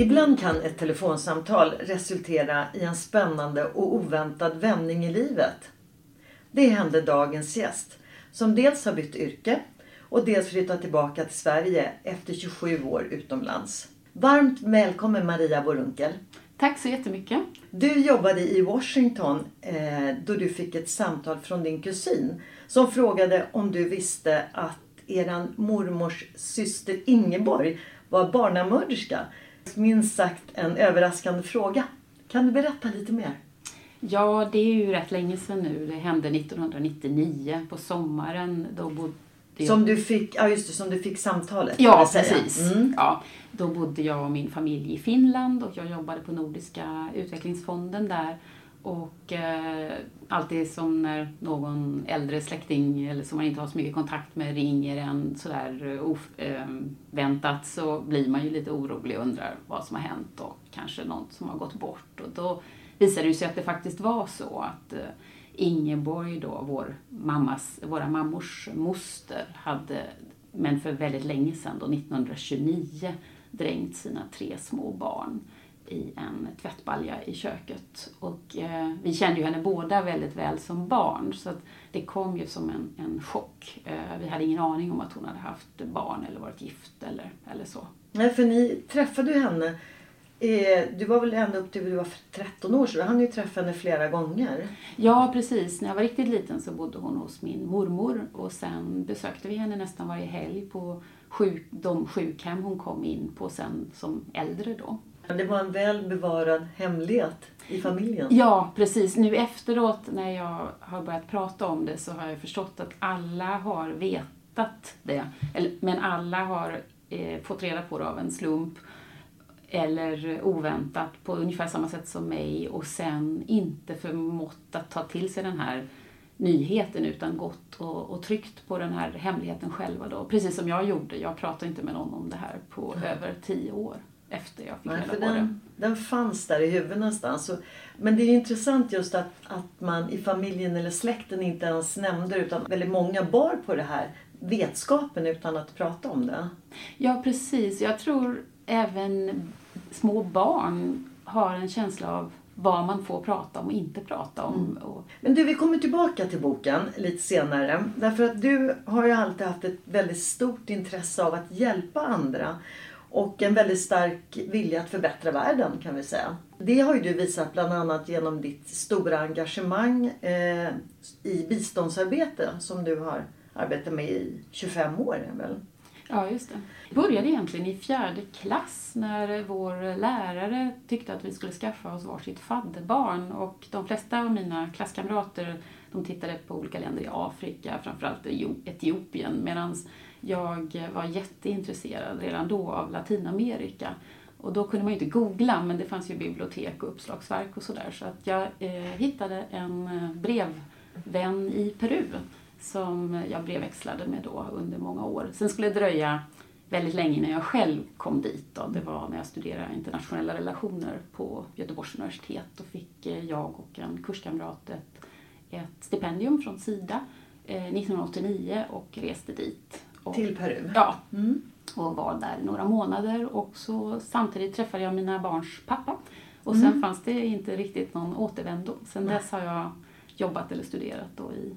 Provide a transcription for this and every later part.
Ibland kan ett telefonsamtal resultera i en spännande och oväntad vändning i livet. Det hände dagens gäst som dels har bytt yrke och dels flyttat tillbaka till Sverige efter 27 år utomlands. Varmt välkommen Maria Borunkel. Tack så jättemycket. Du jobbade i Washington eh, då du fick ett samtal från din kusin som frågade om du visste att eran mormors syster Ingeborg var barnamörderska. Minst sagt en överraskande fråga. Kan du berätta lite mer? Ja, det är ju rätt länge sedan nu. Det hände 1999 på sommaren. Då bodde jag... Som du fick, ja just det, som du fick samtalet. Ja, precis. Mm. Ja, då bodde jag och min familj i Finland och jag jobbade på Nordiska utvecklingsfonden där. Och eh, alltid som när någon äldre släkting eller som man inte har så mycket kontakt med ringer en sådär eh, oväntat eh, så blir man ju lite orolig och undrar vad som har hänt och kanske något som har gått bort. Och då visade det sig att det faktiskt var så att eh, Ingeborg då, vår mammas, våra mammors moster, hade, men för väldigt länge sedan, då 1929, drängt sina tre små barn i en tvättbalja i köket. Och eh, vi kände ju henne båda väldigt väl som barn så det kom ju som en, en chock. Eh, vi hade ingen aning om att hon hade haft barn eller varit gift eller, eller så. Nej, för ni träffade ju henne. Eh, du var väl ända upp till du var 13 år så du hann ju träffa henne flera gånger. Ja, precis. När jag var riktigt liten så bodde hon hos min mormor och sen besökte vi henne nästan varje helg på sjuk, de sjukhem hon kom in på sen som äldre då. Det var en väl bevarad hemlighet i familjen. Ja, precis. Nu efteråt när jag har börjat prata om det så har jag förstått att alla har vetat det. Men alla har eh, fått reda på det av en slump eller oväntat på ungefär samma sätt som mig och sen inte förmått att ta till sig den här nyheten utan gått och, och tryckt på den här hemligheten själva då. Precis som jag gjorde. Jag pratade inte med någon om det här på Mm. över tio år efter jag fick Nej, reda det. den, den fanns där i huvudet någonstans. Så, men det är intressant just att, att man i familjen eller släkten inte ens nämnde utan väldigt många bar på det här vetskapen utan att prata om det. Ja, precis. Jag tror även små barn har en känsla av vad man får prata om och inte prata om. Mm. Och, Men du, vi kommer tillbaka till boken lite senare. Därför att du har ju alltid haft ett väldigt stort intresse av att hjälpa andra. Och en väldigt stark vilja att förbättra världen kan vi säga. Det har ju du visat bland annat genom ditt stora engagemang eh, i biståndsarbete som du har arbetat med i 25 år. Väl? ja, just det. Det började egentligen i fjärde klass när vår lärare tyckte att vi skulle skaffa oss varsitt fadderbarn. Och de flesta av mina klasskamrater de tittade på olika länder i Afrika, framförallt Etiopien, medan jag var jätteintresserad redan då av Latinamerika. Och då kunde man ju inte googla, men det fanns ju bibliotek och uppslagsverk och sådär. Så att jag eh, hittade en eh, brevvän i Peru som jag brevväxlade med då under många år. Sen skulle det dröja väldigt länge innan jag själv kom dit. Då. Det var när jag studerade internationella relationer på Göteborgs universitet. Då fick eh, jag och en kurskamrat ett, ett stipendium från Sida eh, 1989 och reste dit. Och, Till Peru? Ja. Mm. Och var där några månader och så samtidigt träffade jag mina barns pappa. Och sen fanns det inte riktigt någon återvändo. Sen dess har jag jobbat eller studerat då i,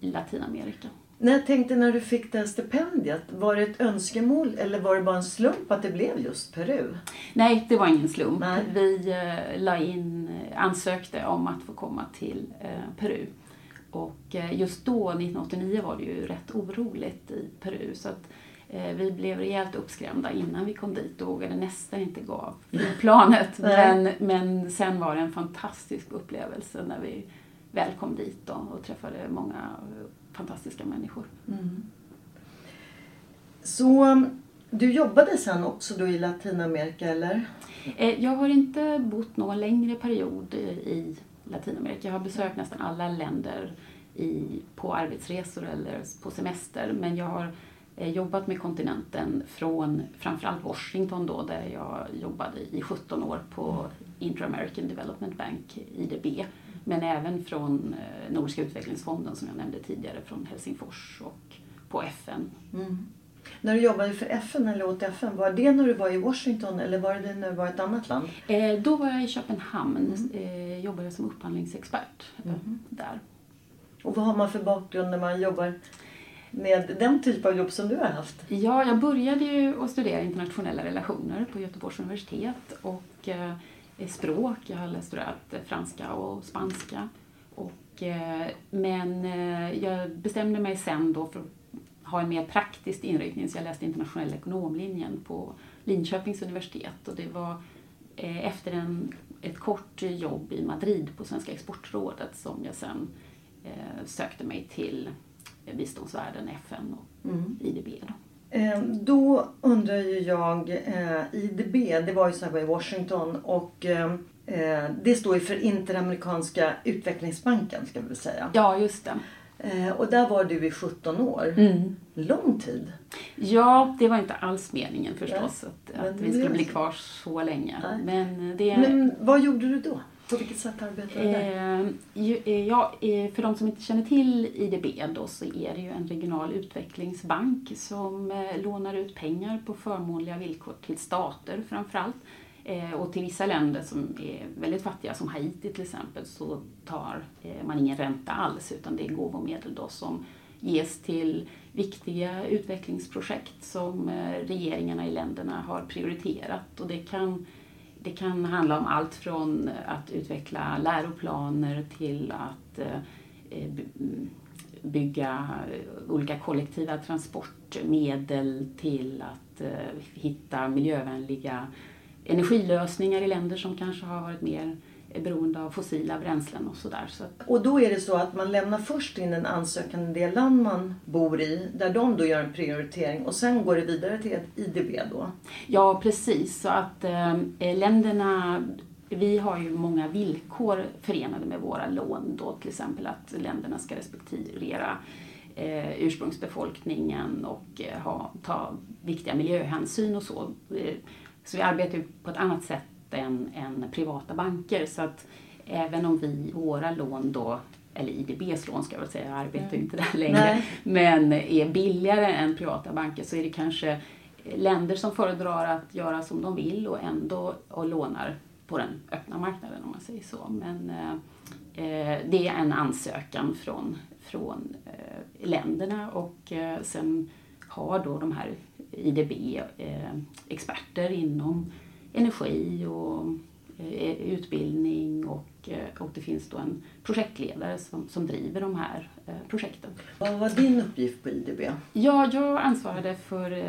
i Latinamerika. När jag tänkte när du fick det här stipendiet, var det ett önskemål eller var det bara en slump att det blev just Peru? Nej, det var ingen slump. Nej. Vi eh, la in, eh, ansökte om att få komma till eh, Peru. Och eh, just då, 1989, var det ju rätt oroligt i Peru. Så att, eh, vi blev rejält uppskrämda innan vi kom dit och vågade nästan inte gå av. Nej. men, men sen var det en fantastisk upplevelse när vi väl kom dit då, och träffade många fantastiska människor. Så um, du jobbade sen också då i Latinamerika eller? Eh, Jag har inte bott någon längre period i Latinamerika. Jag har besökt nästan alla länder i, på arbetsresor eller på semester. Men jag har eh, jobbat med kontinenten från framförallt Washington då, där jag jobbade i 17 år på Inter-American Development Bank, IDB. Men även från eh, Nordiska utvecklingsfonden som jag nämnde tidigare, från Helsingfors och på FN. När du jobbade för FN eller åt FN, var det när du var i Washington eller var det när du var i ett annat land? Eh, då var jag i Köpenhamn, eh, jobbade som upphandlingsexpert eh, där. Och vad har man för bakgrund när man jobbar med den typ av jobb som du har haft? Ja, jag började ju att studera internationella relationer på Göteborgs universitet och eh, språk. Jag har studerat franska och spanska. Och, eh, men eh, jag bestämde mig sen då för att ha en mer praktisk inriktning så jag läste internationell ekonomlinjen på Linköpings universitet och det var eh, efter en, ett kort jobb i Madrid på Svenska exportrådet som jag sen eh, sökte mig till biståndsvärlden, FN och IDB. Då. Eh, Då undrar ju jag, eh, IDB, det var ju så här i Washington och eh, det står ju för Interamerikanska utvecklingsbanken ska vi väl säga. Ja, just det. Eh, Och där var du i 17 år. Mm. Lång tid. Ja, det var inte alls meningen förstås att, men att det vi skulle bli kvar så länge. Nej. Men det... Men vad gjorde du då? På vilket sätt arbetade du där? Eh, eh, ja, för de som inte känner till IDB då, så är det ju en regional utvecklingsbank som lånar ut pengar på förmånliga villkor till stater framförallt. Eh, Eh, och till vissa länder som är väldigt fattiga, som Haiti till exempel, så tar eh, man ingen ränta alls utan det är gåvomedel då som ges till viktiga utvecklingsprojekt som eh, regeringarna i länderna har prioriterat. Och det kan det kan handla om allt från att utveckla läroplaner till att eh, eh bygga eh, olika kollektiva transportmedel till att eh, hitta miljövänliga energilösningar i länder som kanske har varit mer eh, beroende av fossila bränslen och sådär. Så Och då är det så att man lämnar först in en ansökan i det land man bor i, där de då gör en prioritering och sen går det vidare till ett IDB då. Ja, precis. Så att eh, länderna, vi har ju många villkor förenade med våra lån då, till exempel att länderna ska respektera eh, ursprungsbefolkningen och eh, ha, ta viktiga miljöhänsyn och så. Så vi arbetar ju på ett annat sätt än, än privata banker. Så att även om vi, våra lån då, eller IDBs lån ska jag väl säga, jag arbetar ju inte där längre, Nej. men är billigare än privata banker så är det kanske länder som föredrar att göra som de vill och ändå och lånar på den öppna marknaden om man säger så. Men eh, eh, det är en ansökan från, från eh, länderna och eh, sen har då de här IDB eh, inom energi och eh, utbildning och, eh, och det finns då en projektledare som, som driver de här projekten. Vad var din uppgift på IDB? Ja, jag ansvarade för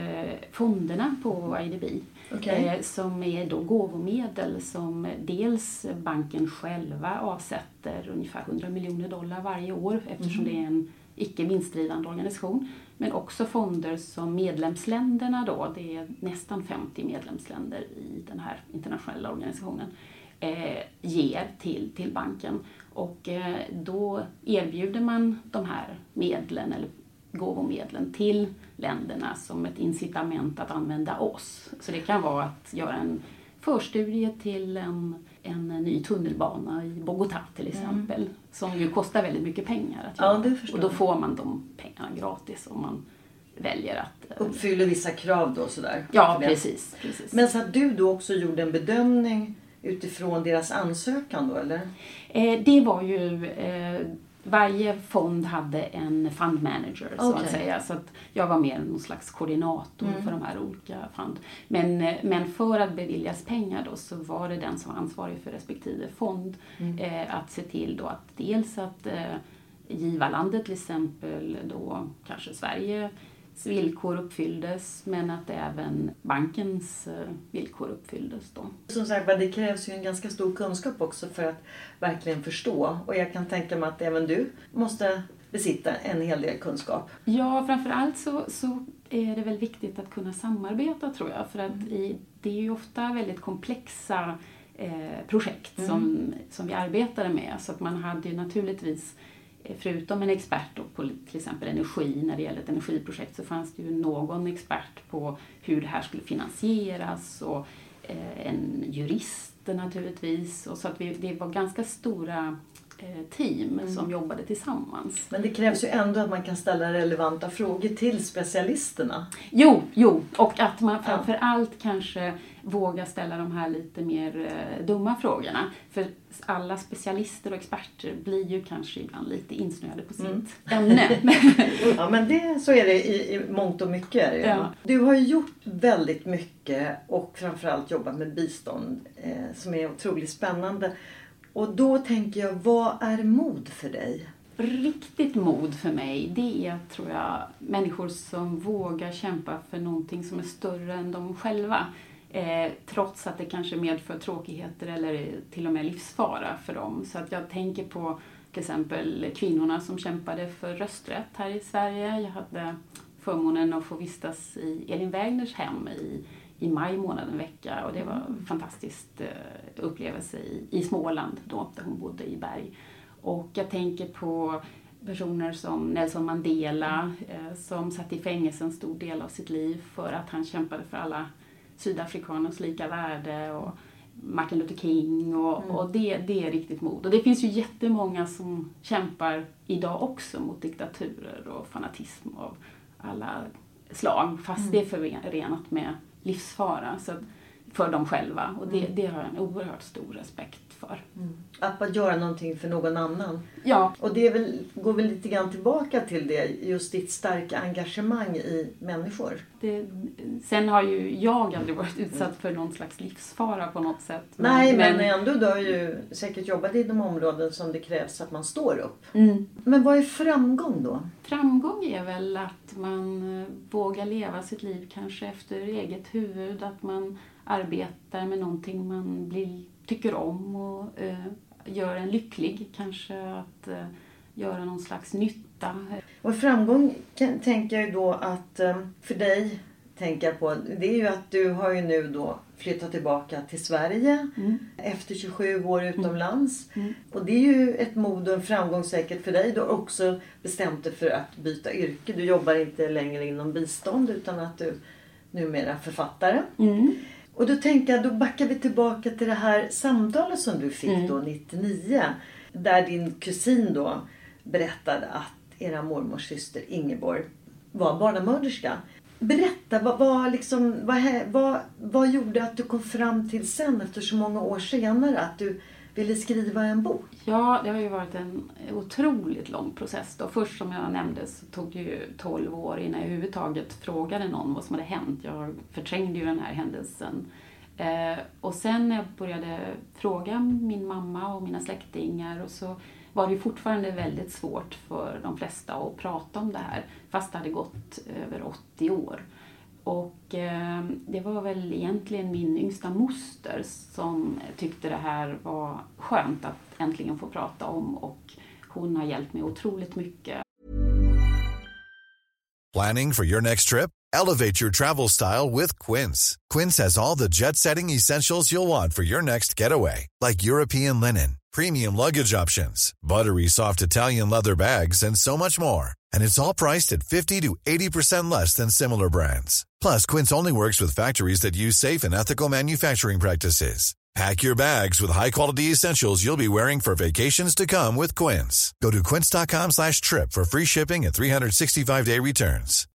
fonderna på IDB. Eh, som är då gåvomedel som dels banken själva avsätter ungefär 100 miljoner dollar varje år eftersom det är en icke vinstdrivande organisation. Men också fonder som medlemsländerna då, det är nästan 50 medlemsländer i den här internationella organisationen, eh, ger till, till banken. Och eh, då erbjuder man de här medlen eller gåvomedlen till länderna som ett incitament att använda oss. Så det kan vara att göra en förstudie till en, en ny tunnelbana i Bogotá till exempel. Mm. Som ju kostar väldigt mycket pengar att göra. Ja, och då får man de pengarna gratis om man väljer att... Eh, Uppfyller vissa krav då sådär? Ja, precis, precis. Men så att du då också gjorde en bedömning utifrån deras ansökan då eller? Eh, det var ju eh, varje fond hade en fund manager så okay. att säga. Så att jag var mer någon slags koordinator mm. för de här olika fund. Men, men för att beviljas pengar då så var det den som var ansvarig för respektive fond mm. eh, att se till då att dels att eh, givarlandet till exempel då kanske Sverige villkor uppfylldes men att även bankens eh, villkor uppfylldes. Då. Som sagt det krävs ju en ganska stor kunskap också för att verkligen förstå och jag kan tänka mig att även du måste besitta en hel del kunskap. Ja, framförallt så, så är det väl viktigt att kunna samarbeta tror jag för att i, det är ju ofta väldigt komplexa eh, projekt mm. som, som vi arbetade med så att man hade ju naturligtvis förutom en expert på till exempel energi, när det gäller ett energiprojekt, så fanns det ju någon expert på hur det här skulle finansieras och eh, en jurist naturligtvis. Och så att vi, det var ganska stora team mm. som jobbade tillsammans. Men det krävs ju ändå att man kan ställa relevanta frågor till specialisterna. Jo, jo. och att man framför ja. allt kanske vågar ställa de här lite mer eh, dumma frågorna. För alla specialister och experter blir ju kanske ibland lite insnöade på sitt mm. ämne. ja, men det, så är det i, i mångt och mycket. Ja. Du har ju gjort väldigt mycket och framförallt jobbat med bistånd eh, som är otroligt spännande. Och då tänker jag, vad är mod för dig? Riktigt mod för mig, det är tror jag människor som vågar kämpa för någonting som är större än de själva. Eh, trots att det kanske medför tråkigheter eller till och med livsfara för dem. Så att jag tänker på till exempel kvinnorna som kämpade för rösträtt här i Sverige. Jag hade förmånen att få vistas i Elin Wägners hem i i maj månad en vecka och det var en mm. fantastisk eh, upplevelse i, i Småland då, där hon bodde i berg. Och jag tänker på personer som Nelson Mandela eh, som satt i fängelse en stor del av sitt liv för att han kämpade för alla sydafrikaners lika värde och Martin Luther King och, mm. och det, det är riktigt mod. Och det finns ju jättemånga som kämpar idag också mot diktaturer och fanatism av alla slag fast mm. det är förenat med livsfara så för dem själva. Och det, mm. det har jag en oerhört stor respekt för. Mm. Att bara göra någonting för någon annan. Ja. Och det väl, går väl lite grann tillbaka till det, just ditt starka engagemang i människor. Det, sen har ju jag aldrig varit utsatt för någon slags livsfara på något sätt. Men, Nej, men, men ändå du har ju säkert jobbat i de områden som det krävs att man står upp. Mm. Men vad är framgång då? Framgång är väl att man eh, vågar leva sitt liv kanske efter eget huvud, att man arbetar med någonting man blir, tycker om och eh, gör en lycklig. Kanske att eh, göra någon slags nytta. Och framgång kan, tänker jag då att eh, för dig tänker jag på, det är ju att du har ju nu då flyttat tillbaka till Sverige mm. efter 27 år utomlands. Mm. Mm. Och det är ju ett mod och en framgång säkert för dig. Du har också bestämt dig för att byta yrke. Du jobbar inte längre inom bistånd utan att du numera är författare. Mm. Och då tänker jag, då backar vi tillbaka till det här samtalet som du fick mm. då 99. Där din kusin då berättade att era mormors syster Ingeborg var barnamörderska. Berätta, vad, vad, liksom, vad, vad, vad gjorde att du kom fram till sen efter så många år senare att du ville skriva en bok? Ja, det har ju varit en otroligt lång process. Då. Först som jag nämnde så tog det ju 12 år innan jag överhuvudtaget frågade någon vad som hade hänt. Jag förträngde ju den här händelsen. Eh, och sen när jag började fråga min mamma och mina släktingar och så var det fortfarande väldigt svårt för de flesta att prata om det här fast det hade gått över 80 år. Och eh, det var väl egentligen min yngsta moster som tyckte det här var skönt att äntligen få prata om och hon har hjälpt mig otroligt mycket. Planning for your next trip? Elevate your travel style with Quince. Quince has all the jet setting essentials you'll want for your next getaway. Like European linen premium luggage options, buttery soft Italian leather bags, and so much more. And it's all priced at 50 to 80% less than similar brands. Plus, Quince only works with factories that use safe and ethical manufacturing practices. Pack your bags with high-quality essentials you'll be wearing for vacations to come with Quince. Go to quince.com slash trip for free shipping and 365-day returns.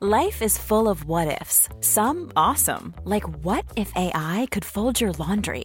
Life is full of what-ifs. Some awesome, like what if AI could fold your laundry?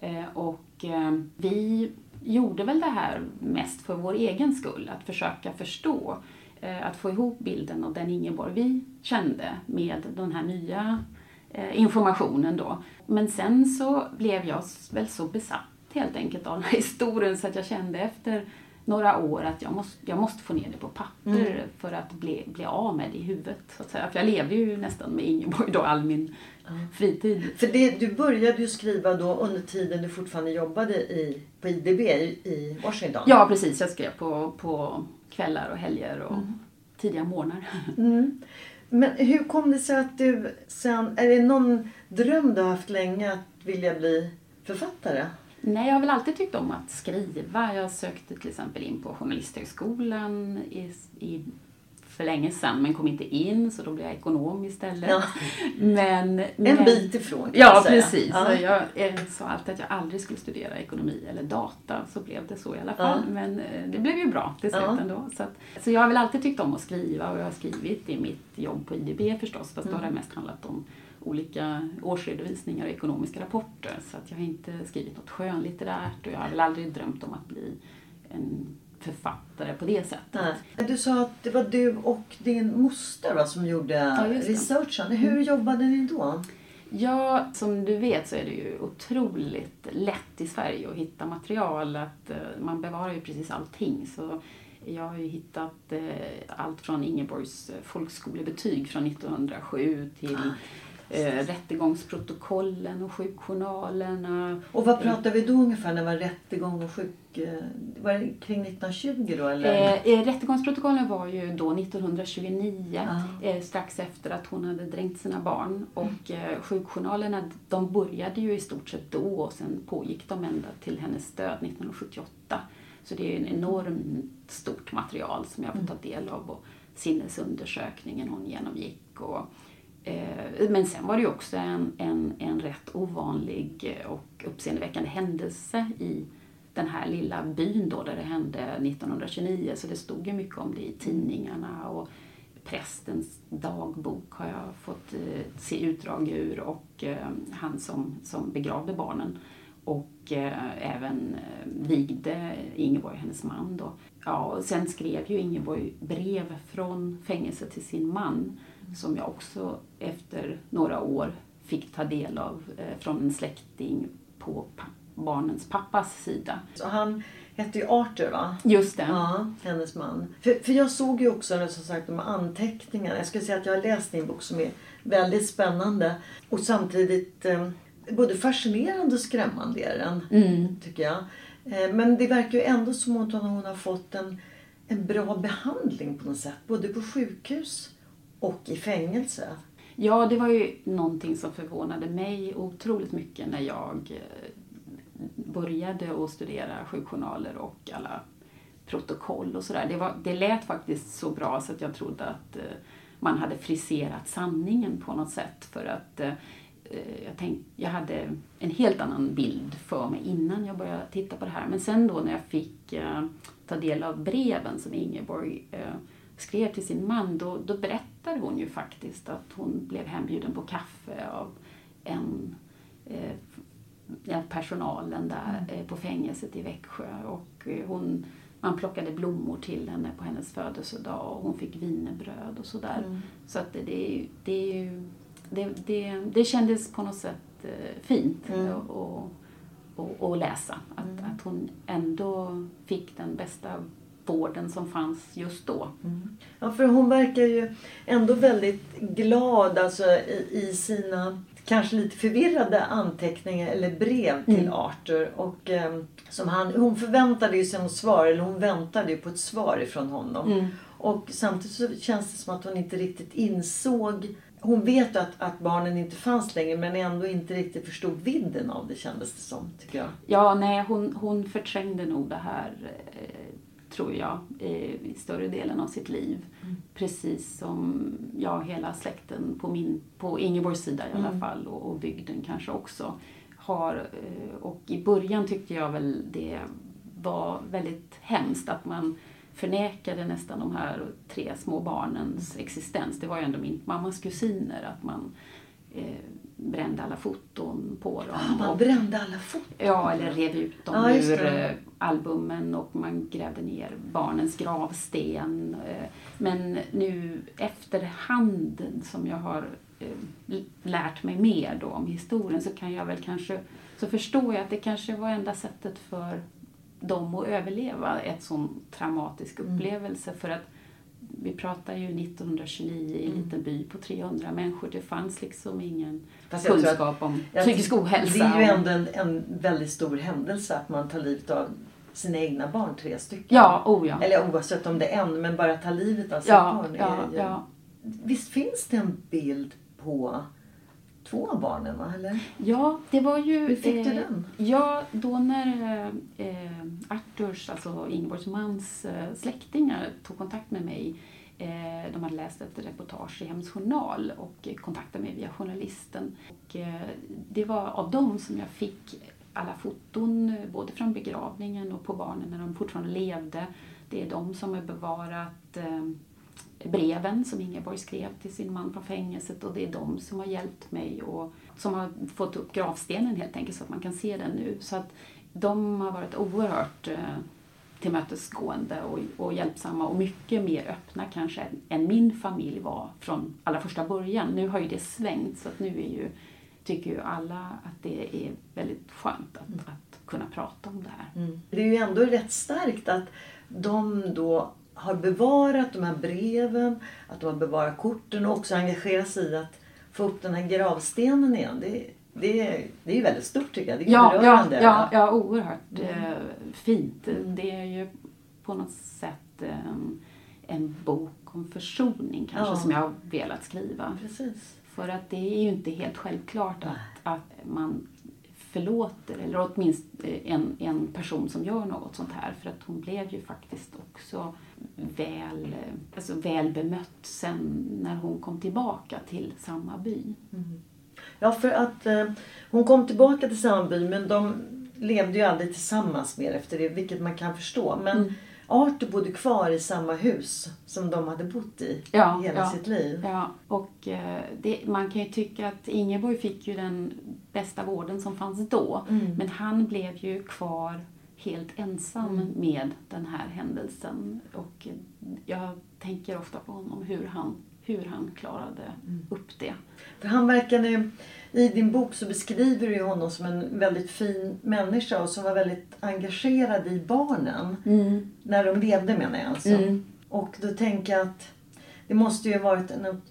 Eh, och eh, vi gjorde väl det här mest för vår egen skull, att försöka förstå, eh, att få ihop bilden av den Ingeborg vi kände med den här nya informationen då. Men sen så blev jag väl så besatt helt enkelt av den här historien så att jag kände efter några år att jag måste, jag måste få ner det på papper mm. för att bli, bli av med det i huvudet. Så att säga. För jag levde ju nästan med Ingeborg då all min mm. fritid. För det, du började ju skriva då under tiden du fortfarande jobbade i, på IDB i, i Washington. Ja precis, jag skrev på, på kvällar och helger och mm. tidiga morgnar. Mm. Men hur kom det sig att du sen, är det någon dröm du har haft länge att vilja bli författare? Nej, jag har väl alltid tyckt om att skriva. Jag sökte till exempel in på Journalisthögskolan i, i, för länge sedan men kom inte in så då blev jag ekonom istället. Ja. Men, men, en bit ifrån kan Ja, säga. precis. Ja. Jag, sa alltid att jag aldrig skulle studera ekonomi eller data. Så blev det så i alla fall. Ja. Men eh, det blev ju bra till slut ja. ändå. Så, att, så jag har väl alltid tyckt om att skriva och jag har skrivit i mitt jobb på IDB förstås. Fast mm. då har det mest handlat om olika årsredovisningar och ekonomiska rapporter. Så att jag har inte skrivit något skönlitterärt och jag har väl aldrig drömt om att bli en författare på det sättet. Nej. Du sa att det var du och din moster va, som gjorde ja, researchen. Hur mm. jobbade ni då? Ja, som du vet så är det ju otroligt lätt i Sverige att hitta material. Att, uh, man bevarar ju precis allting. Så jag har ju hittat uh, allt från Ingeborgs folkskolebetyg från 1907 till ah eh, rättegångsprotokollen och sjukjournalerna. Och vad pratar vi då ungefär när det var rättegång och sjuk... Eh, var det kring 1920 då eller? Eh, eh, rättegångsprotokollen var ju då 1929 ah. eh, strax efter att hon hade dränkt sina barn. Och eh, sjukjournalerna de började ju i stort sett då och sen pågick de ända till hennes död 1978. Så det är en enormt stort material som jag har fått ta del av och sinnesundersökningen hon genomgick. Och, Eh, men sen var det ju också en, en, en rätt ovanlig och uppseendeväckande händelse i den här lilla byn då där det hände 1929. Så det stod ju mycket om det i tidningarna och prästens dagbok har jag fått eh, se utdrag ur och eh, han som, som begravde barnen och även vigde Ingeborg, hennes man. Då. Ja, och sen skrev ju Ingeborg brev från fängelset till sin man som jag också efter några år fick ta del av eh, från en släkting på barnens pappas sida. Så han hette ju Arthur va? Just det. Ja, hennes man. För, för jag såg ju också som sagt de anteckningarna. Jag skulle säga att jag har läst din bok som är väldigt spännande och samtidigt eh, både fascinerande och skrämmande är den, mm. tycker jag. Eh, men det verkar ju ändå som att hon har fått en, en bra behandling på något sätt. Både på sjukhus och i fängelse. Ja, det var ju någonting som förvånade mig otroligt mycket när jag eh, började att studera sjukjournaler och alla protokoll och sådär. Det, det lät faktiskt så bra så att jag trodde att eh, man hade friserat sanningen på något sätt. För att jag, tänk, jag hade en helt annan bild för mig innan jag började titta på det här. Men sen då när jag fick eh, ta del av breven som Ingeborg eh, skrev till sin man, då, då berättade hon ju faktiskt att hon blev hembjuden på kaffe av en eh, ja, personalen där eh, på fängelset i Växjö. Och eh, hon, man plockade blommor till henne på hennes födelsedag och hon fick wienerbröd och sådär. Mm. Så att det, det, det, är ju- det, det, det kändes på något sätt eh, fint Mm. att och, och, och läsa. Att, att hon ändå fick den bästa vården som fanns just då. Ja, för hon verkar ju ändå väldigt glad alltså, i, i sina kanske lite förvirrade anteckningar eller brev till Mm. Arthur. Och, ehm, som han, hon förväntade sig något svar, eller hon väntade ju på ett svar ifrån honom. Mm. Och samtidigt så känns det som att hon inte riktigt insåg hon vet att, att barnen inte fanns längre men ändå inte riktigt förstod vidden av det kändes det som, tycker jag. Ja, nej, hon, hon förträngde nog det här, eh, tror jag, eh, i större delen av sitt liv. Precis som ja, hela släkten på, min, på Ingeborgs sida i alla fall och, och bygden kanske också har. Eh, och i början tyckte jag väl det var väldigt hemskt att man förnekade nästan de här tre små barnens existens. Det var ju ändå min mammas kusiner, att man eh, brände alla foton på dem. Man och- brände alla foton. Ja, eller rev ut dem just ur eh, albumen och man grävde ner barnens gravsten. eh, Men nu efterhand som jag har eh, lärt mig mer då om historien så kan jag väl kanske, så förstår jag att det kanske var enda sättet för dem att överleva ett sån traumatisk Mm. upplevelse. För att vi pratar ju 1929 i en Mm. liten by på 300 människor. Det fanns liksom ingen att- kunskap om psykisk ohälsa. Det är ju ändå en, en väldigt stor händelse att man tar livet av sina egna barn, tre stycken. Ja, oh ja. Eller oavsett om det är en, men bara ta livet av sitt Ja, barn. ja, ju... ja. Visst finns det en bild på två av barnen, va? Eller? Ja, det var ju... Hur fick du den? Ja, då när eh, Arthurs, alltså Ingeborgs mans eh, släktingar tog kontakt med mig. Eh, de hade läst ett reportage i Hems Journal och eh, kontaktade mig via journalisten. Och, eh, det var av dem som jag fick alla foton, eh, både från begravningen och på barnen när de fortfarande levde. Det är de som har bevarat eh, breven som Ingeborg skrev till sin man från fängelset och det är de som har hjälpt mig och som har fått upp gravstenen helt enkelt så att man kan se den nu. Så att de har varit oerhört eh, tillmötesgående och, och hjälpsamma och mycket mer öppna kanske än, min familj var från allra första början. Nu har ju det svängt så att nu är ju, tycker ju alla att det är väldigt skönt att, att kunna prata om det här. Det är ju ändå rätt starkt att de då har bevarat de här breven, att de har bevarat korten och också engagerat sig i att få upp den här gravstenen igen. Det, det, är- det är ju väldigt stort tycker jag. Det är Ja, ja, berörande. ja, ja, oerhört eh, fint. Det är ju på något sätt eh, en bok om försoning kanske Ja. som jag har velat skriva. Precis. För att det är ju inte helt självklart att, att man förlåter, eller åtminstone en, en person som gör något sånt här. För att hon blev ju faktiskt också väl, eh, alltså väl bemött sen när hon kom tillbaka till samma by. Ja, för att eh, hon kom tillbaka till samma by men de levde ju aldrig tillsammans mer efter det, vilket man kan förstå. Men Mm. Arthur bodde kvar i samma hus som de hade bott i Ja, hela ja. sitt liv. Ja, och eh, det, man kan ju tycka att Ingeborg fick ju den bästa vården som fanns då. Mm. Men han blev ju kvar helt ensam Mm. med den här händelsen. Och jag tänker ofta på honom, hur han, hur han klarade Mm. upp det. För han verkade, I din bok så beskriver du honom som en väldigt fin människa och som var väldigt engagerad i barnen. När de levde menar jag alltså. Mm. Och då tänker jag att det måste ju ha varit en,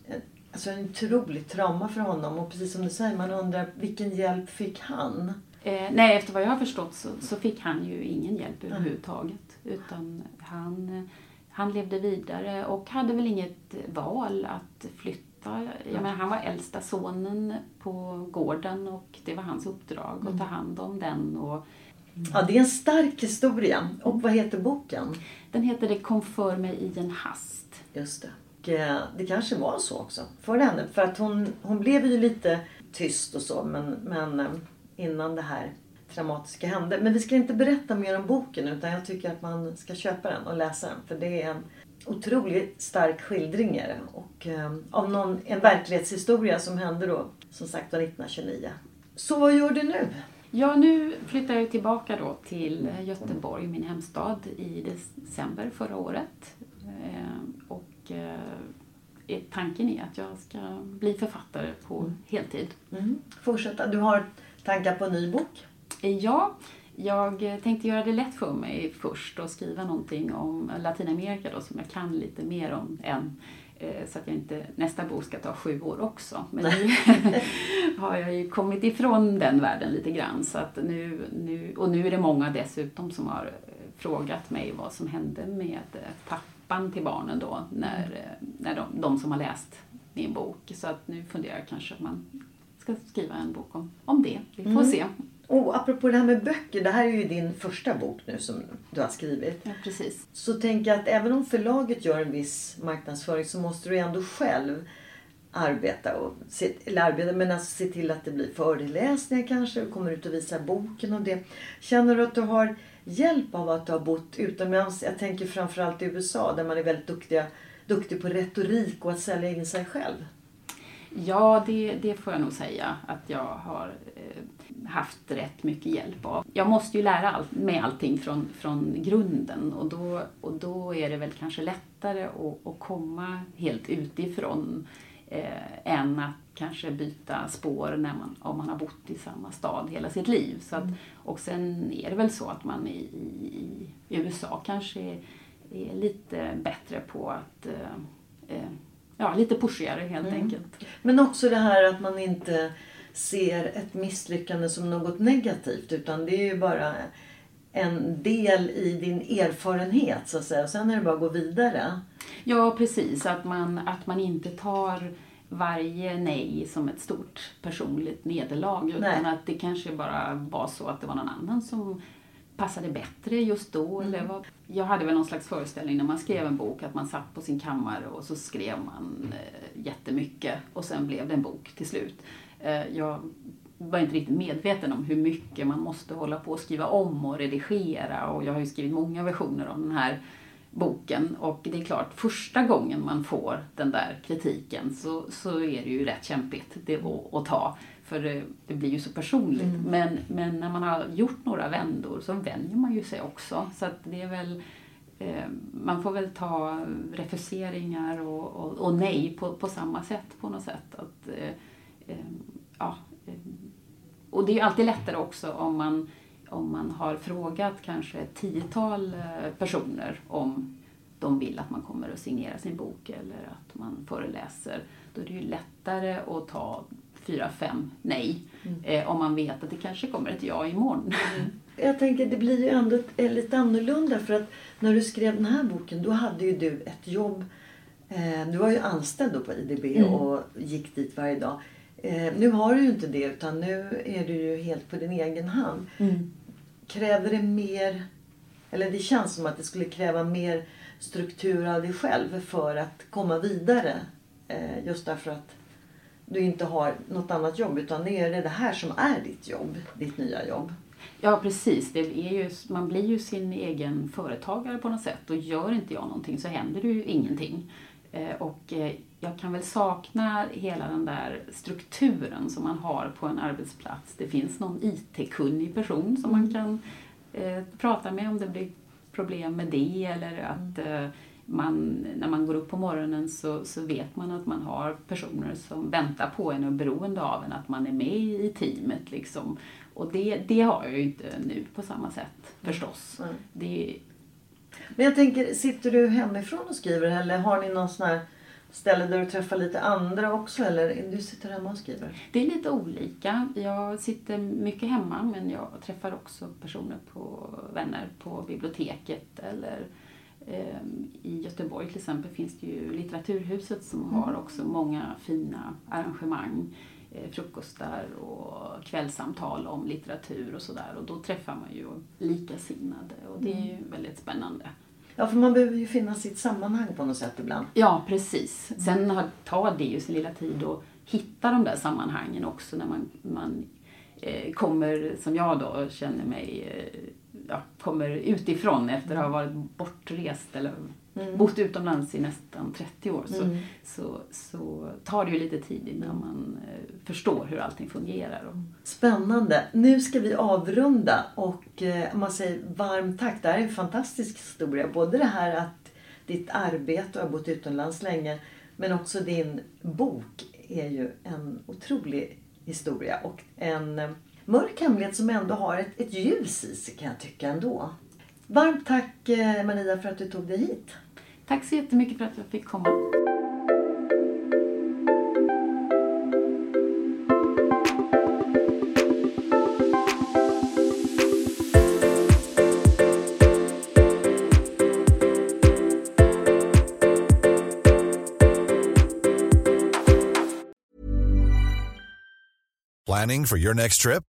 alltså en otroligt trauma för honom. Och precis som du säger, man undrar vilken hjälp fick han? Eh, nej, efter vad jag har förstått så, så fick han ju ingen hjälp överhuvudtaget. Utan han, han levde vidare och hade väl inget val att flytta. Jag menar, han var äldsta sonen på gården och det var hans uppdrag att ta hand om den. Och Ja, det är en stark historia. Och vad heter boken? den heter Det kom för mig i en hast. Just det. Och, eh, det kanske var så också för henne. För att hon, hon blev ju lite tyst och så. Men, men eh, innan det här traumatiska hände. Men vi ska inte berätta mer om boken utan jag tycker att man ska köpa den och läsa den. För det är en otroligt stark skildring är det. Och eh, av någon, en verklighetshistoria som hände då som sagt 1929. Så vad gör du nu? Ja, nu flyttar jag tillbaka då till Göteborg, min hemstad, i december förra året. Eh, och eh, tanken är att jag ska bli författare på heltid. Mm. Fortsätta. Du har tankar på en ny bok? Ja, jag tänkte göra det lätt för mig först och skriva någonting om Latinamerika då, som jag kan lite mer om än eh, så att jag inte nästa bok ska ta sju år också. Men nu har jag ju kommit ifrån den världen lite grann. Så att nu, nu, och nu är det många dessutom som har eh, frågat mig vad som hände med eh, pappan till barnen då när, när de, de som har läst min bok. Så att nu funderar jag kanske att man ska skriva en bok om, om det. Vi får mm. se. Och apropå det här med böcker, det här är ju din första bok nu som du har skrivit. Ja, precis. Så tänker jag att även om förlaget gör en viss marknadsföring så måste du ändå själv arbeta, och se, eller arbeta men alltså se till att det blir föreläsningar kanske, och kommer ut och visar boken och det. Känner du att du har hjälp av att du har bott utomlands? Jag tänker framförallt i USA där man är väldigt duktiga, duktig på retorik och att sälja in sig själv. Ja, det, det får jag nog säga att jag har eh, haft rätt mycket hjälp av. Jag måste ju lära all, med allting från, från grunden och då, och då är det väl kanske lättare att, att komma helt utifrån eh, än att kanske byta spår när man, om man har bott i samma stad hela sitt liv. Så att, mm. Och sen är det väl så att man i, i, i USA kanske är, är, lite bättre på att eh, eh ja, lite pushigare helt mm. enkelt. Men också det här att man inte ser ett misslyckande som något negativt utan det är ju bara en del i din erfarenhet så att säga. Sen är det bara att gå vidare. Ja precis, att man, att man inte tar varje nej som ett stort personligt nederlag utan nej. att det kanske bara var så att det var någon annan som passade bättre just då. Mm. Eller vad. Jag hade väl någon slags föreställning när man skrev en bok att man satt på sin kammare och så skrev man eh, jättemycket och sen blev det en bok till slut. Eh, jag var inte riktigt medveten om hur mycket man måste hålla på och skriva om och redigera och jag har ju skrivit många versioner av den här boken och det är klart, första gången man får den där kritiken så, så är det ju rätt kämpigt det att, att ta. För det, det, blir ju så personligt. Mm. Men, men när man har gjort några vändor så vänjer man ju sig också. Så att det är väl, eh, man får väl ta refuseringar och, och, och, nej på, på samma sätt på något sätt. Att, eh, eh, ja, och det är ju alltid lättare också om man, om man har frågat kanske ett tiotal personer om de vill att man kommer och signerar sin bok eller att man föreläser. Då är det ju lättare att ta fyra, fem nej. Mm. Eh, om man vet att det kanske kommer ett ja imorgon. Mm. Jag tänker det blir ju ändå lite annorlunda för att när du skrev den här boken då hade ju du ett jobb. Eh, du var ju anställd då på IDB mm. och gick dit varje dag. Eh, nu har du ju inte det utan nu är du ju helt på din egen hand. Mm. Kräver det mer, eller det känns som att det skulle kräva mer struktur av dig själv för att komma vidare. Eh, just därför att du inte har något annat jobb utan det är det här som är ditt jobb, ditt nya jobb. Ja precis, det är ju, man blir ju sin egen företagare på något sätt och gör inte jag någonting så händer det ju ingenting. Eh, och eh, jag kan väl sakna hela den där strukturen som man har på en arbetsplats. Det finns någon IT-kunnig person som man mm. kan eh, prata med om det blir problem med det eller att mm. eh, man, när man går upp på morgonen så, så vet man att man har personer som väntar på en och är beroende av en, att man är med i teamet. Liksom. Och det, det har jag ju inte nu på samma sätt förstås. Mm. Det... Men jag tänker, sitter du hemifrån och skriver eller har ni någon sån här ställe där du träffar lite andra också eller du sitter hemma och skriver? Det är lite olika. Jag sitter mycket hemma men jag träffar också personer på vänner på biblioteket eller I Göteborg till exempel finns det ju Litteraturhuset som mm. har också många fina arrangemang. Eh, frukostar och kvällssamtal om litteratur och sådär. Och då träffar man ju likasinnade och det är ju mm. väldigt spännande. Ja, för man behöver ju finna sitt sammanhang på något sätt ibland. Ja, precis. Sen tar det ju sin lilla tid att hitta de där sammanhangen också när man, man eh, kommer, som jag då känner mig, eh, ja, kommer utifrån efter att ha varit bortrest eller mm. bott utomlands i nästan 30 år. Så, mm. så, så tar det ju lite tid innan man eh, förstår hur allting fungerar. Spännande. Nu ska vi avrunda och eh, man säger varmt tack. Det här är en fantastisk historia. Både det här att ditt arbete och har bott utomlands länge men också din bok är ju en otrolig historia och en eh, mörk hemlighet som ändå har ett, ett ljus i sig kan jag tycka ändå. Varmt tack eh, Maria för att du tog dig hit. Tack så jättemycket för att jag fick komma. Planning for your next trip?